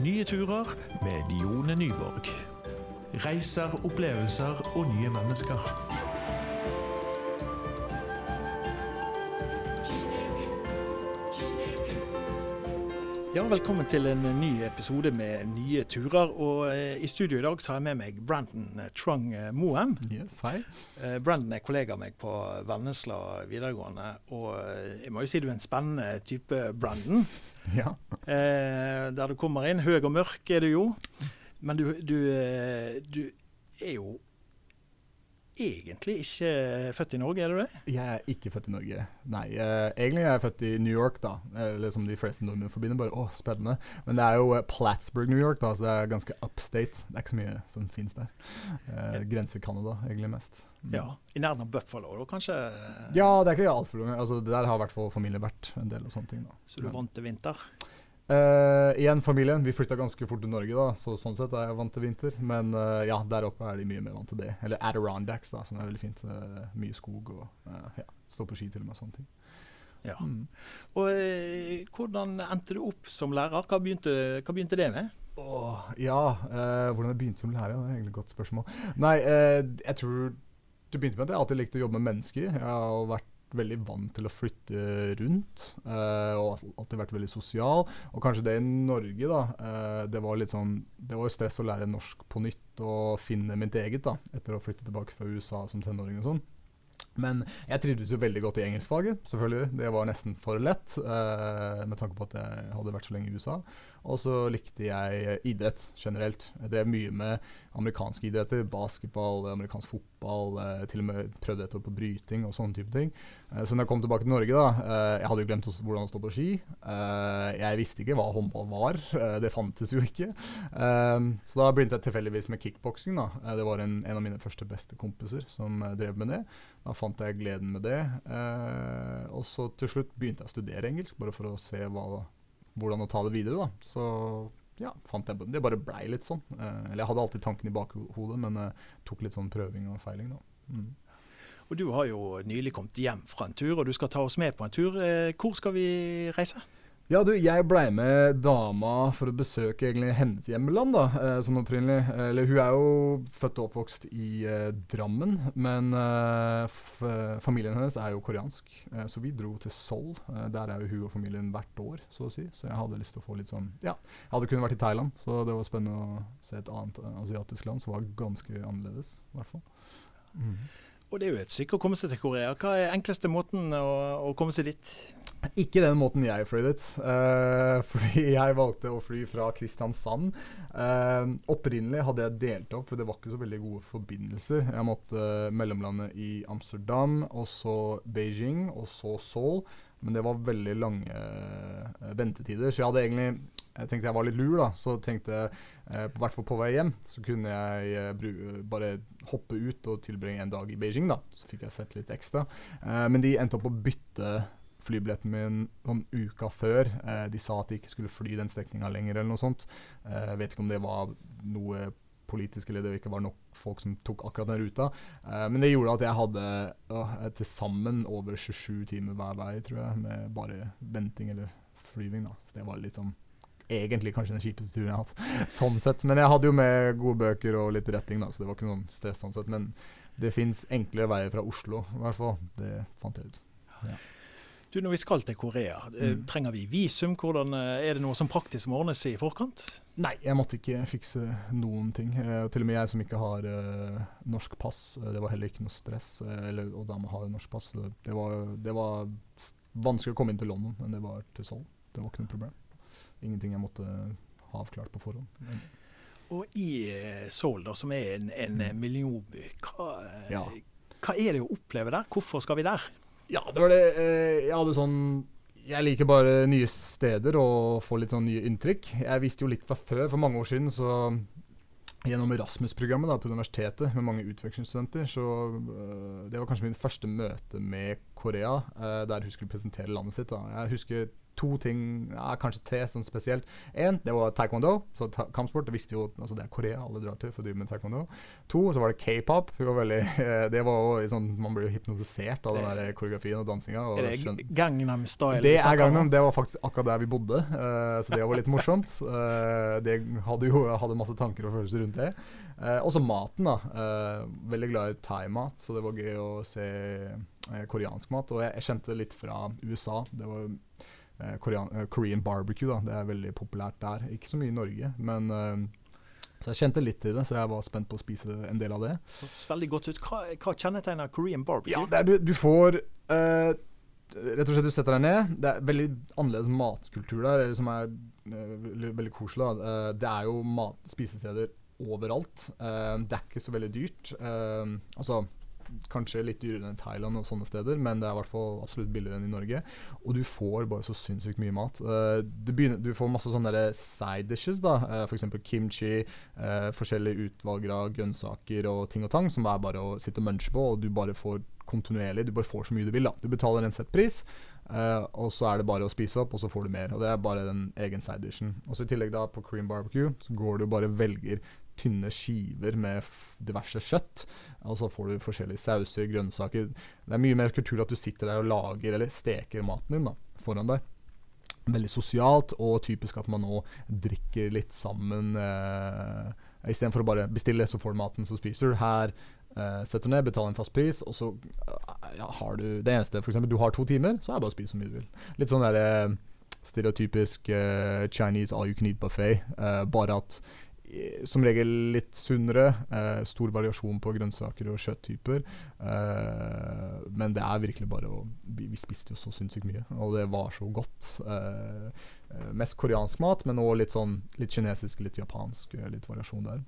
Nye turer med Dione Nyborg. Reiser, opplevelser og nye mennesker. Ja, velkommen til en ny episode med nye turer. Og eh, I studio i dag så har jeg med meg Brandon Trong Moem. Yes, hei. Eh, Brandon er kollega av meg på Vennesla videregående. Og eh, jeg må jo si du er en spennende type, Brandon. Ja. Eh, der du kommer inn. Høy og mørk er du jo. Men du, du, eh, du er jo egentlig ikke født i Norge, er du det? Jeg er ikke født i Norge. Nei, eh, egentlig er jeg født i New York, da. Eller som de fleste nordmenn forbinder. Bare, åh, spennende. Men det er jo eh, Plattsburgh, New York, da, så det er ganske upstate. Det er ikke så mye som fins der. Eh, Grenser Canada, egentlig mest. Mm. Ja. I nærheten av Buffalo, da kanskje? Ja, det er ikke altfor langt. Altså, der har i hvert fall familie vært en del og sånne ting. da. Så du vant til vinter? Eh, igjen familien. Vi flytta ganske fort til Norge, da, så sånn sett er jeg vant til vinter. Men uh, ja, der oppe er de mye mer vant til det. Eller Adirondacks, da, som er veldig fint. Uh, mye skog og ja, stå på ski til og med. sånne ting. Ja. Mm. Og hvordan endte du opp som lærer? Hva begynte, hva begynte det med? Åh, ja, hvordan jeg begynte som lærer, det er egentlig et godt spørsmål. Nei, jeg tror du begynte med at jeg alltid likte å jobbe med mennesker. Jeg har vært veldig vant til å flytte rundt, eh, og alltid vært veldig sosial. Og kanskje det i Norge, da. eh, det var litt sånn Det var jo stress å lære norsk på nytt og finne mitt eget, da, etter å flytte tilbake fra USA som tenåring og sånn. Men jeg trivdes jo veldig godt i engelskfaget, selvfølgelig. Det var nesten for lett, eh, med tanke på at jeg hadde vært så lenge i USA. Og så likte jeg idrett generelt. Jeg drev mye med amerikanske idretter. Basketball, amerikansk fotball. Eh, til og med prøvde et år på bryting og sånne type ting. Eh, så når jeg kom tilbake til Norge, da eh, Jeg hadde jo glemt hvordan å stå på ski. Jeg visste ikke hva håndball var. Det fantes jo ikke. Så da begynte jeg tilfeldigvis med kickboksing. det var en, en av mine første beste kompiser som drev med det. Da fant jeg gleden med det. Og så til slutt begynte jeg å studere engelsk, bare for å se hva, hvordan å ta det videre. da. Så ja, fant jeg, det bare blei litt sånn. Eh, eller jeg hadde alltid tanken i bakhodet, men eh, tok litt sånn prøving og feiling. da. Mm. Og du har jo nylig kommet hjem fra en tur, og du skal ta oss med på en tur. Eh, Hvor skal vi reise? Ja, du, jeg blei med dama for å besøke egentlig hennes hjemland, da, eh, sånn opprinnelig. Eller hun er jo født og oppvokst i eh, Drammen, men eh, familien hennes er jo koreansk. Eh, så vi dro til Seoul. Eh, der er jo hun og familien hvert år, så å si. Så jeg hadde lyst til å få litt sånn Ja, jeg hadde kun vært i Thailand, så det var spennende å se et annet asiatisk land som var ganske annerledes, i hvert fall. Mm. Og det er jo et stykke å komme seg til Korea. Hva er enkleste måten å, å komme seg dit? Ikke den måten jeg fløy dit. Uh, fordi jeg valgte å fly fra Kristiansand. Uh, opprinnelig hadde jeg delt opp, for det var ikke så veldig gode forbindelser. Jeg måtte uh, mellomlande i Amsterdam, og så Beijing, og så Seoul. Men det var veldig lange eh, ventetider, så jeg hadde egentlig jeg tenkte jeg var litt lur, da. Så tenkte jeg, eh, i hvert fall på vei hjem, så kunne jeg eh, bare hoppe ut og tilbringe en dag i Beijing, da. Så fikk jeg sett litt ekstra. Eh, men de endte opp å bytte flybilletten min sånn uka før. Eh, de sa at de ikke skulle fly den strekninga lenger, eller noe sånt. Eh, vet ikke om det var noe politisk eller det ikke var nok folk som tok akkurat den ruta. Uh, men det gjorde at jeg hadde uh, til sammen over 27 timer hver vei, tror jeg, med bare venting eller flyving. da. Så det var litt sånn Egentlig kanskje den kjipeste turen jeg har hatt. Sånn sett. Men jeg hadde jo med gode bøker og litt retting, da, så det var ikke noen stress sånn sett. Men det fins enklere veier fra Oslo, i hvert fall. Det fant jeg ut. Du, Når vi skal til Korea, eh, Mm. trenger vi visum? Hvordan, eh, er det noe som praktisk må ordnes i forkant? Nei, jeg måtte ikke fikse noen ting. Eh, og til og med jeg som ikke har eh, norsk pass, det var heller ikke noe stress. Eller, og dama har jo norsk pass. Det var, det var vanskelig å komme inn til London enn det var til Seoul. Det var ikke noe problem. Ingenting jeg måtte ha avklart på forhånd. Men, Og i Seoul, da, som er en, en eh, millionby, hva, Ja. hva er det å oppleve der? Hvorfor skal vi der? Ja, det var det. eh, Jeg hadde sånn Jeg liker bare nye steder og få litt sånn nye inntrykk. Jeg visste jo litt fra før, for mange år siden, så Gjennom Erasmus-programmet på universitetet med mange utvekslingsstudenter, så øh, Det var kanskje min første møte med Korea, øh, der hun skulle presentere landet sitt. da. Jeg husker to ting, ja, kanskje tre sånn spesielt. Én, det var taekwondo. Så ta kampsport, det visste jo altså Det er Korea alle drar til for å drive med taekwondo. To, så var det k-pop. Det var jo sånn, Man blir jo hypnotisert av den der koreografien og dansinga. Og er det Gangnam Style? Det er Gangnam. Det var faktisk akkurat der vi bodde, uh, så det var litt morsomt. Uh, det hadde jo hadde masse tanker og følelser rundt det. Uh, også maten, da. veldig glad i thaimat, så det var gøy å se koreansk mat. Og jeg, jeg kjente det litt fra USA. Det var Eh, Korean, eh, Korean, barbecue. da, Det er veldig populært der. Ikke så mye i Norge, men eh, så jeg kjente litt til det, så jeg var spent på å spise en del av det. Det veldig godt ut. Hva, hva kjennetegner Korean barbecue? Ja, er, du, du, får uh, Rett og slett du setter deg ned. Det er veldig annerledes matkultur der, som er veldig, veldig koselig. Uh, det er jo mat, spisesteder overalt. det er ikke så veldig dyrt. altså Kanskje litt dyrere enn Thailand og sånne steder, men det er i hvert fall absolutt billigere enn i Norge. Og du får bare så sinnssykt mye mat. Uh, du, begynner, du, får masse sånne side dishes, da. Uh, eh, F.eks. kimchi, uh, forskjellige utvalg av grønnsaker og ting og tang, som er bare å sitte og munche på, og du bare får kontinuerlig. Du bare får så mye du vil. da Du betaler en sett pris, uh, og så er det bare å spise opp, og så får du mer. Og Det er bare den egen side dishen. Og så I tillegg da på Cream barbecue så går du og bare velger tynne skiver med diverse kjøtt. Og så får du forskjellige sauser, grønnsaker. Det er mye mer kultur at du sitter der og lager eller steker maten din da, foran deg. Veldig sosialt, og typisk at man nå drikker litt sammen. Eh, Istedenfor å bare bestille, så får du maten, så spiser du. Her eh, setter du ned, betaler en fast pris, og så eh, ja, har du det eneste For eksempel, du har to timer, så er det bare å spise så mye du vil. Litt sånn der, eh, stereotypisk uh, Chinese all you can eat buffet. Uh, bare at som regel litt sunnere. Eh, stor variasjon på grønnsaker og kjøtttyper. Eh, men det er virkelig bare å Vi, vi spiste jo så sinnssykt mye, og det var så godt. Eh, eh mest koreansk mat, men òg litt sånn litt kinesisk, litt japansk. Eh, litt variasjon der.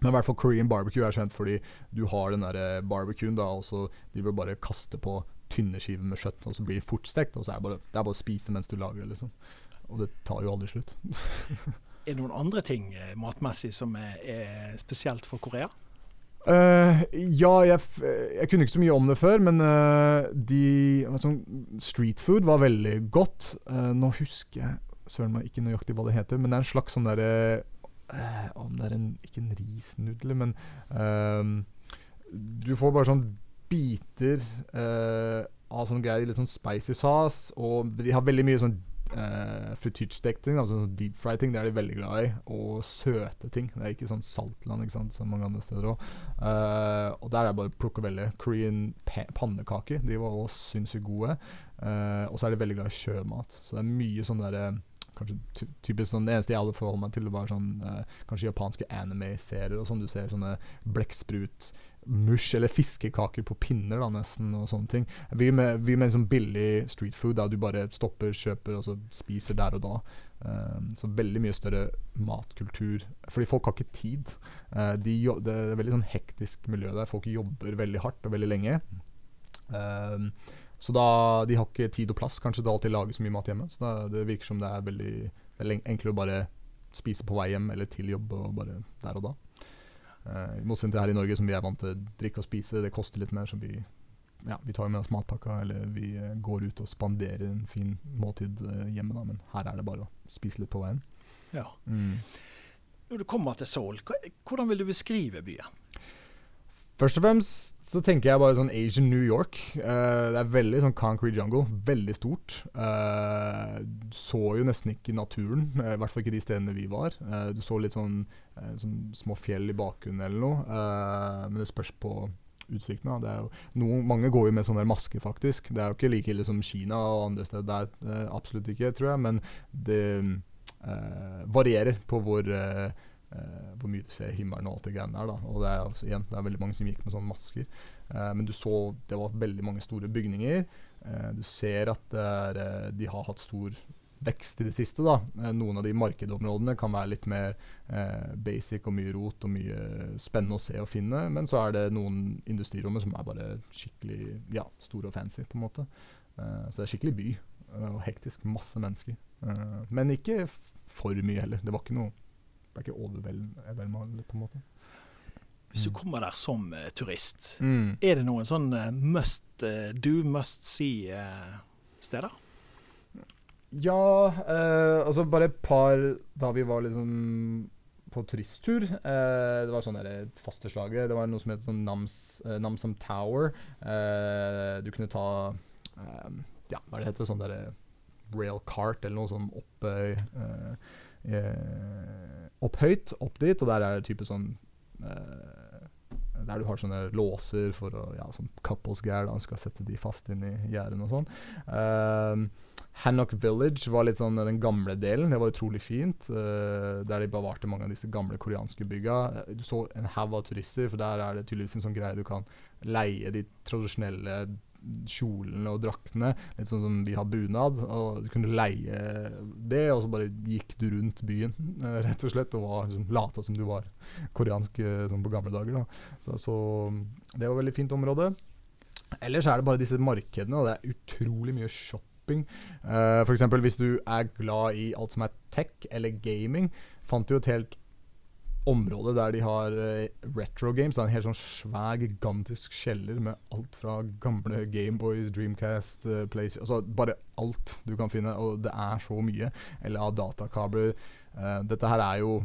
Men i hvert fall Korean barbecue er kjent fordi du har den der eh, barbecuen, da, og så driver du bare kaste på tynne skiver med kjøtt, og så blir det fort stekt. Og så er det bare, det er bare å spise mens du lager det, liksom. Og det tar jo aldri slutt. Er det noen andre ting eh, matmessig som er, er spesielt for Korea? Uh, ja, jeg, jeg, kunne ikke så mye om det før, men uh, de sånn Street food var veldig godt. Uh, nå husker jeg søren meg ikke nøyaktig hva det heter, men det er en slags sånn derre Om det er en Ikke en risnudle, men Du får bare sånn biter av sånne greier, litt sånn spicy sauce, og de har veldig mye sånn uh, frityrstekte ting, altså sånn deep fry ting, det er de veldig glad i. Og søte ting. Det er ikke sånn saltland ikke sant, som mange andre steder òg. Eh, og der er det bare å plukke veldig. Korean pannekaker, de var også sinnssykt gode. Eh, og så er de veldig glad i sjømat. Så det er mye sånn derre kanskje typisk sånn, Det eneste jeg hadde forholdt meg til, var sånn, uh, kanskje japanske anime-serier. og sånn Du ser sånne blekksprut mush eller fiskekaker på pinner, da, nesten, og sånne ting. Vi med, vi med liksom billig street food, der du bare stopper, kjøper og så spiser der og da. Um, så veldig mye større matkultur. Fordi folk har ikke tid. Uh, de, det er veldig sånn hektisk miljø der. Folk jobber veldig hardt og veldig lenge. Um, så da, de har ikke tid og plass kanskje til alltid lage så mye mat hjemme. Så da, det virker som det er veldig er enklere å bare spise på vei hjem eller til jobb og bare der og da. Uh, I motsetning til her i Norge, som vi er vant til å drikke og spise. Det koster litt mer, så vi, ja, vi tar med oss matpakka, eller vi uh, går ut og spanderer en fin måltid uh, hjemme. Da. Men her er det bare å spise litt på veien. Ja. Mm. Når du kommer til Seoul, hvordan vil du beskrive byen? Først og fremst så tenker jeg bare sånn Asian New York. Uh, det er veldig sånn concrete jungle. Veldig stort. Uh, du så jo nesten ikke naturen, i hvert fall ikke de stedene vi var. du så litt sånn, sånn, små fjell i bakgrunnen eller noe, men det spørs på utsikten. Noen, mange går jo med sånne masker, faktisk. Det er jo ikke like ille som Kina og andre steder. Der, absolutt ikke, tror jeg, men det varierer på hvor Uh, hvor mye du ser himmelen og alt det greiene der. Da. Og det er, altså, igjen, det er veldig mange som gikk med sånne masker. Uh, men du så det var veldig mange store bygninger. Uh, du ser at er, de har hatt stor vekst i det siste. da. noen av de markedområdene kan være litt mer basic og mye rot og mye spennende å se og finne. Men så er det noen industrirommer som er bare skikkelig ja, store og fancy. på en måte. så det er skikkelig by. og hektisk. Masse mennesker. men ikke for mye heller. Det var ikke noe det er ikke overveldende, på en måte. Hvis du mm. kommer der som uh, turist, mm. er det noen sånn uh, must uh, do, must see-steder? Ja, altså bare et par da vi var liksom på turisttur. Eh, det var sånn fasteslaget. Det var noe som het sånn Nams, eh, Namsam Tower. Eh, du kunne ta Ja, hva er det heter? Sånn derre rail cart eller noe sånn oppøy, eh, Opp høyt, opp dit, og der er det type sånn der du har sånne låser for å Ja, sånn couples gear, da. Du skal sette de fast inn i gjerdene og sånn. Uh, Hannock Village var litt sånn den gamle delen. Det var utrolig fint. Uh, der de bevarte mange av disse gamle koreanske bygga. Du så en haug av turister, for der er det tydeligvis en sånn greie du kan leie de tradisjonelle kjolene og draktene, litt sånn som vi har bunad. og Du kunne leie det, og så bare gikk du rundt byen, eh, rett og slett, og var, liksom, lata som du var koreansk sånn på gamle dager. Så, så, det var et veldig fint område. Ellers er det bare disse markedene, og det er utrolig mye shopping. Uh, F.eks. hvis du er glad i alt som er tech eller gaming, fant du et helt område der de har uh, retro games. Det er en helt sånn svær, gigantisk kjeller med alt fra gamle Gameboys, Dreamcast, uh, Place Altså bare alt du kan finne, og det er så mye. Eller av datakabler. Uh, dette her er jo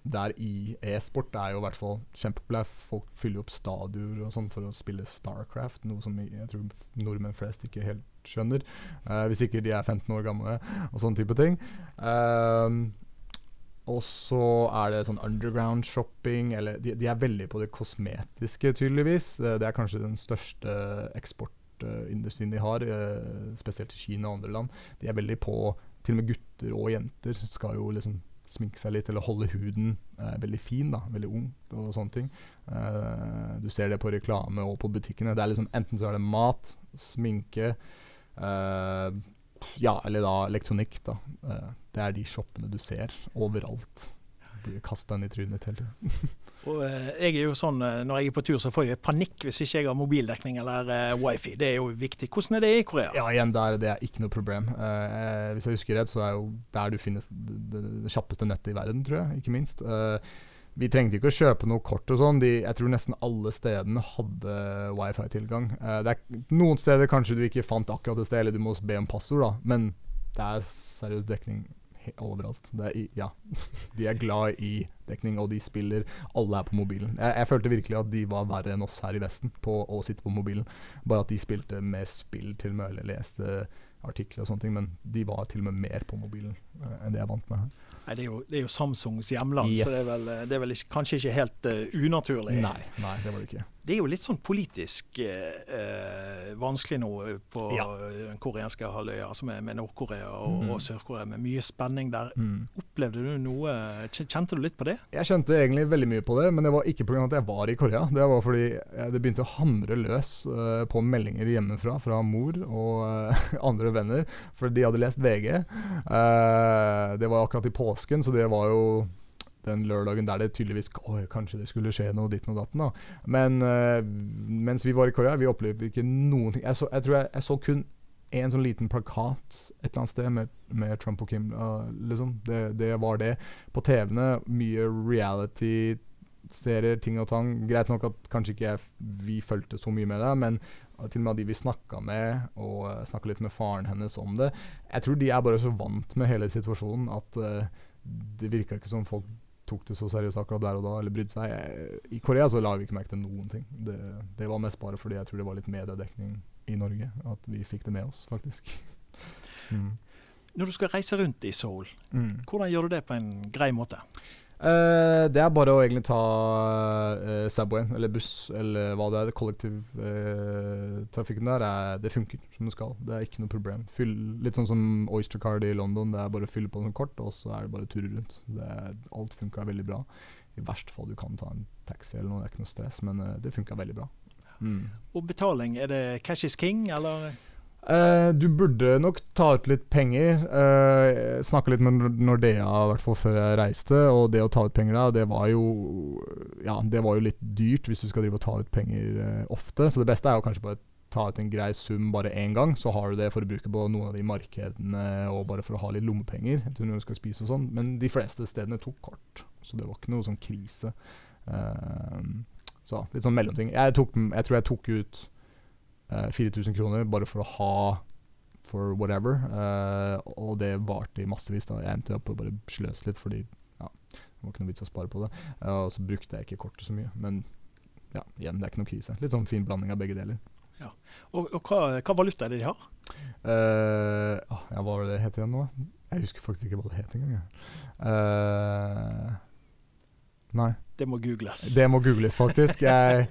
der i e-sport er jo i hvert fall kjempepopulært. Folk fyller opp stadioner og sånn for å spille Starcraft, noe som jeg tror nordmenn flest ikke helt skjønner. Hvis ikke de er 15 år gamle og sånne type ting. Uh, og så er det sånn underground shopping eller de, de, er veldig på det kosmetiske, tydeligvis. Eh, det er kanskje den største eksportindustrien de har, eh, spesielt i Kina og andre land. De er veldig på Til og med gutter og jenter skal jo liksom sminke seg litt eller holde huden eh, veldig fin, da, veldig ung og sånne ting. Eh, du ser det på reklame og på butikkene. Det er liksom Enten så er det mat, sminke eh, ja, eller da elektronikk, da. Det er de shoppene du ser overalt. Blir kasta inn i trynet hele tiden. og uh, jeg er jo sånn, uh, Når jeg er på tur, så får jeg panikk hvis ikke jeg har mobildekning eller wifi. Det er jo viktig. Hvordan er det i Korea? Ja, igjen, der, Det er ikke noe problem. hvis jeg husker rett, så er jo der du finner det, det, det kjappeste nettet i verden, tror jeg. Ikke minst. Uh, vi trengte ikke å kjøpe noe kort og sånn. Jeg tror nesten alle stedene hadde wifi-tilgang. Det er Noen steder kanskje du ikke fant akkurat et sted, eller du må be om passord, da. Men det er seriøs dekning overalt. Er ja. de er glad i dekning, og de spiller Alle er på mobilen. Jeg, jeg, følte virkelig at de var verre enn oss her i Vesten på å sitte på mobilen. Bare at de spilte med spill til og med, eller leste artikler og sånne ting. Men de var til og med mer på mobilen uh, enn det jeg er vant med her. Nei, det er, jo, det er jo Samsungs hjemland, yes. så det er vel, det er vel ikke, kanskje ikke helt uh, unaturlig. Nei, nei, det var det ikke. Det er jo litt sånn politisk eh, vanskelig nå på ja. den koreanske halvøya, altså med, med Nord-Korea og, mm. og Sør-Korea, med mye spenning der. Mm. Opplevde du noe Kjente du litt på det? Jeg kjente egentlig veldig mye på det, men det var ikke pga. at jeg var i Korea. Det var fordi det begynte å hamre løs uh, på meldinger hjemmefra fra mor og andre venner, for de hadde lest VG. det var akkurat i påsken, så det var jo den lørdagen der det tydeligvis Oi, kanskje det skulle skje noe ditt og datten. da. Men uh, mens vi var i Korea, vi opplevde ikke noen ting. Jeg, så, jeg tror jeg, jeg, så kun en sånn liten plakat et eller annet sted med, med Trump og Kim. Uh, liksom. det, det, var det. På TV-ene mye reality-serier, ting og tang. Greit nok at kanskje ikke jeg, vi fulgte så mye med det, men til og med de vi snakka med, og uh, snakka litt med faren hennes om det. Jeg tror de er bare så vant med hele situasjonen at uh, det virka ikke som folk tok det så seriøst akkurat der og da, eller brydde seg. I Korea så la vi ikke merke til noen ting. Det, det, var mest bare fordi jeg tror det var litt mediedekning i Norge, at vi fikk det med oss, faktisk. mm. Når du skal reise rundt i Seoul, mm. hvordan gjør du det på en grei måte? Uh, det er bare å egentlig ta uh, Subwayen eller buss eller hva det er. Kollektivtrafikken uh, der, er, det funker som det skal. Det er ikke noe problem. Fyll, litt sånn som Oyster Card i London. Det er bare å fylle på noen kort, og så er det bare turer rundt. Er, alt funka veldig bra. I verste fall du kan ta en taxi eller noe, det er ikke noe stress, men det funka veldig bra. Mm. Og betaling, er det cash is king, eller? Uh, du burde nok ta ut litt penger. Uh, Snakke litt med Nordea i hvert fall før jeg reiste. Og det å ta ut penger da, det var jo Ja, det var jo litt dyrt hvis du skal drive og ta ut penger uh, ofte. Så det beste er jo kanskje bare ta ut en grei sum bare én gang. Så har du det for å bruke på noen av de markedene og bare for å ha litt lommepenger til når du skal spise og sånn. Men de fleste stedene tok kort, så det var ikke noe sånn krise. så litt sånn mellomting. Jeg, tok, jeg tror jeg tok ut 4000 eh, kroner bare for å ha for whatever. Uh, og det varte i massevis. da Jeg endte opp å bare sløse litt fordi ja, det var ikke noe vits å spare på det. Uh, og så brukte jeg ikke kortet så mye. Men ja, igjen, det er ikke noe krise. Litt sånn fin blanding av begge deler. Ja. Og, og hva, hva, valuta er det de har? Uh, ja, hva var det det het igjen nå? Jeg husker faktisk ikke hva det het engang. Uh, nei. Det må googles. Det må googles, faktisk. Jeg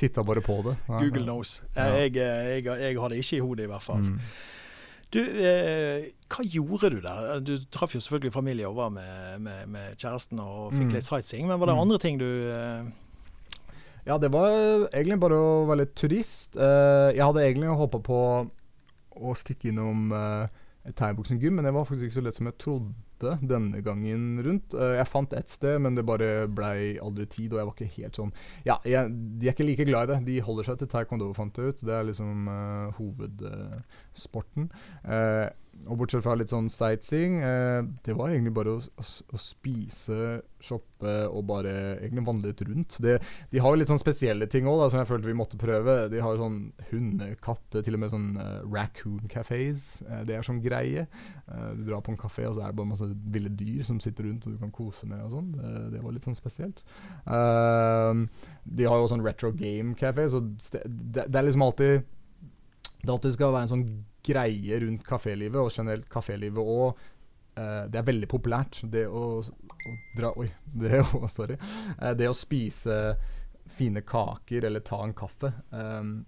titta bare på det. Nei, Google knows. Jeg, jeg, jeg, har det ikke i hodet, i hvert fall. Mm. Du, eh, hva gjorde du der? Du traff jo selvfølgelig familie og var med, med, med kjæresten og fikk mm. litt sightseeing, men var det mm. andre ting du eh, ja, det var egentlig bare å være litt turist. Eh, jeg hadde egentlig håpa på å stikke innom eh, et thaiboksing-gym, men det var faktisk ikke så lett som jeg trodde denne gangen rundt. Uh, jeg fant ett sted, men det bare blei aldri tid, og jeg var ikke helt sånn Ja, jeg, de er ikke like glad i det. De holder seg til taekwondo, fant jeg ut. Det er liksom hovedsporten. Uh, og bortsett fra litt sånn sightseeing, eh, det var egentlig bare å, å, å, spise, shoppe og bare egentlig vandre litt rundt. Det, de har jo litt sånn spesielle ting òg, som jeg følte vi måtte prøve. De har sånn hundekatte, til og med sånn uh, raccoon cafés. Eh, det er sånn greie. Eh, du drar på en kafé, og så er det bare masse ville dyr som sitter rundt og du kan kose med og sånn. Det, var litt sånn spesielt. de har jo sånn retro game café, så det, det, er liksom alltid Det alltid skal være en sånn greie rundt kafélivet, og generelt kafélivet òg. Uh, det er veldig populært. Det å, å dra Oi. Det å, sorry. Uh, det å spise fine kaker eller ta en kaffe. Um,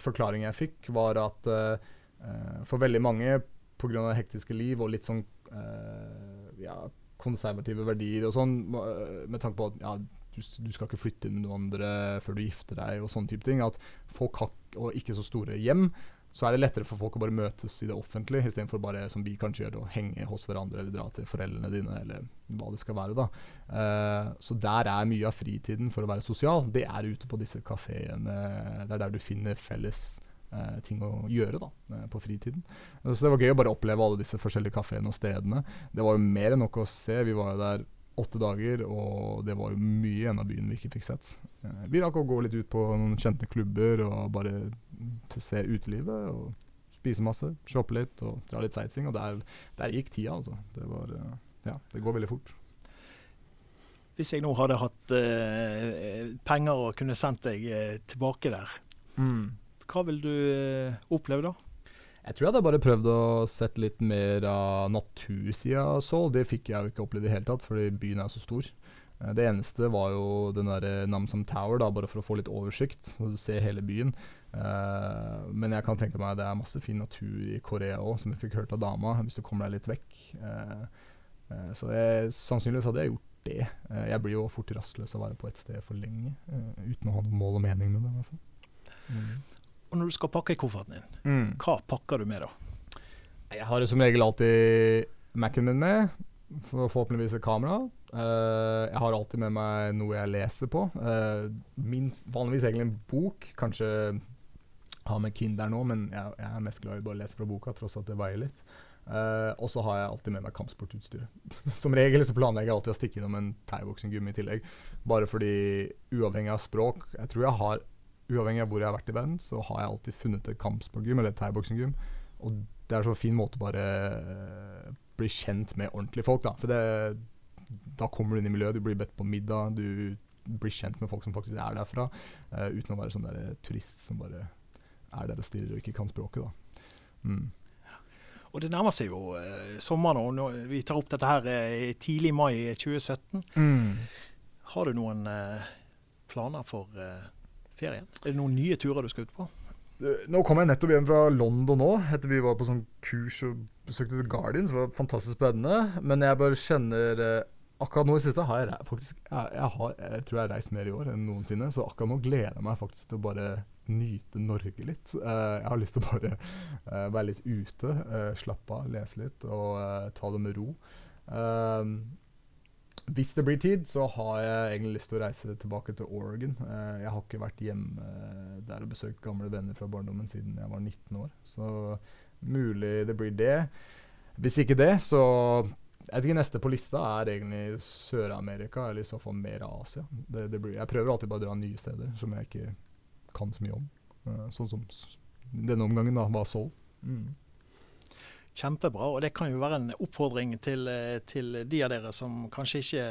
forklaringen jeg fikk, var at uh, for veldig mange, pga. hektiske liv og litt sånn ja, konservative verdier og sånn, med tanke på at ja, du, du, skal ikke flytte inn med noen andre før du gifter deg, og sånne type ting. At folk har ikke så store hjem så er det lettere for folk å bare møtes i det offentlige, istedenfor bare som vi kanskje gjør, å henge hos hverandre eller dra til foreldrene dine, eller hva det skal være. da. Uh, så der er mye av fritiden for å være sosial. Det er ute på disse kafeene. Det er der du finner felles uh, ting å gjøre da, uh, på fritiden. så det var gøy å bare oppleve alle disse forskjellige kafeene og stedene. Det var jo mer enn nok å se. Vi var jo der åtte dager, og det var jo mye igjen av byen vi ikke fikk sett. vi rakk å gå litt ut på noen kjente klubber og bare til å se utelivet og spise masse, shoppe litt og dra litt sightseeing. Og der, der gikk tida, altså. Det, var, eh, ja, det går veldig fort. Hvis jeg nå hadde hatt eh, penger og kunne sendt deg eh, tilbake der, mm. hva vil du eh, oppleve da? Jeg tror jeg hadde bare prøvd å sette litt mer av natursida av Seoul. Det fikk jeg jo ikke opplevd i det hele tatt, fordi byen er så stor. Eh, det eneste var jo den der Namsam Tower, da, bare for å få litt oversikt og se hele byen. Uh, men jeg kan tenke meg det er masse fin natur i Korea òg, som jeg fikk hørt av dama, hvis du kommer deg litt vekk. Uh, uh, så jeg, sannsynligvis hadde jeg gjort det. jeg blir jo fort rastløs av å være på et sted for lenge, uten å ha noe mål og mening med det. i hvert fall. Mm. Og når du skal pakke i kofferten din, mm. hva pakker du med da? Jeg har som regel alltid Mac-en min med, forhåpentligvis et kamera. Uh, jeg har alltid med meg noe jeg leser på. Uh, minst, vanligvis egentlig en bok. Kanskje har med Kinder nå, men jeg, jeg, er mest glad i bare å lese fra boka, tross at det veier litt. Uh, og så har jeg alltid med meg kampsportutstyr. Som regel så planlegger jeg alltid å stikke innom en thaiboksing-gym i tillegg. Bare fordi, uavhengig av språk Jeg tror jeg har, uavhengig av hvor jeg har vært i verden, så har jeg alltid funnet et kampsportgym eller et. Og det er så fin måte å bare bli kjent med ordentlige folk, da. For det, da kommer du inn i miljøet, du blir bedt på middag, du blir kjent med folk som faktisk er derfra, uh, uten å være sånn der turist som bare er der og stirrer og ikke kan språket. da. Mm. Og det nærmer seg jo eh, sommeren nå. Vi tar opp dette her eh, tidlig mai 2017. Mm. Har du noen eh, planer for eh, ferien? Er det noen nye turer du skal ut på? Eh, nå kom jeg nettopp hjem fra London nå, etter vi var på sånn kurs og besøkte The Guardian. Det var fantastisk spennende. Men jeg bare kjenner eh, Akkurat nå i siste har jeg faktisk jeg, jeg, har, jeg tror jeg har reist mer i år enn noensinne. Så akkurat nå gleder jeg meg faktisk til å bare nyte Norge litt. Uh, jeg har lyst til å bare uh, være litt ute, uh, slappe av, lese litt og ta det med ro. hvis det blir tid, så har jeg egentlig lyst til å reise tilbake til Oregon. jeg har ikke vært hjemme der og besøkt gamle venner fra barndommen siden jeg var 19 år. Så mulig det blir det. Hvis ikke det, så jeg vet ikke, Neste på lista er egentlig Sør-Amerika, eller i så fall mer Asia. Det, det blir, jeg prøver alltid bare å dra nye steder som jeg ikke kan så mye om. Uh, sånn som denne omgangen da, var Seoul. Mm. Kjempebra. Og det kan jo være en oppfordring til, til de av dere som kanskje ikke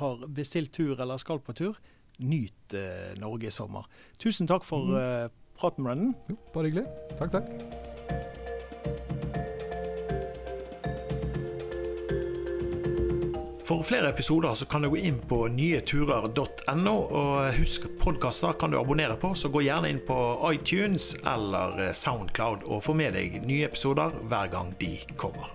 har bestilt tur eller skal på tur. Nyt eh, Norge i sommer. Tusen takk for mm. praten, Brennan. Jo, bare hyggelig. Takk, takk. For flere episoder så kan du gå inn på nyeturer.no, og husk podkaster kan du abonnere på, så gå gjerne inn på iTunes eller Soundcloud og få med deg nye episoder hver gang de kommer.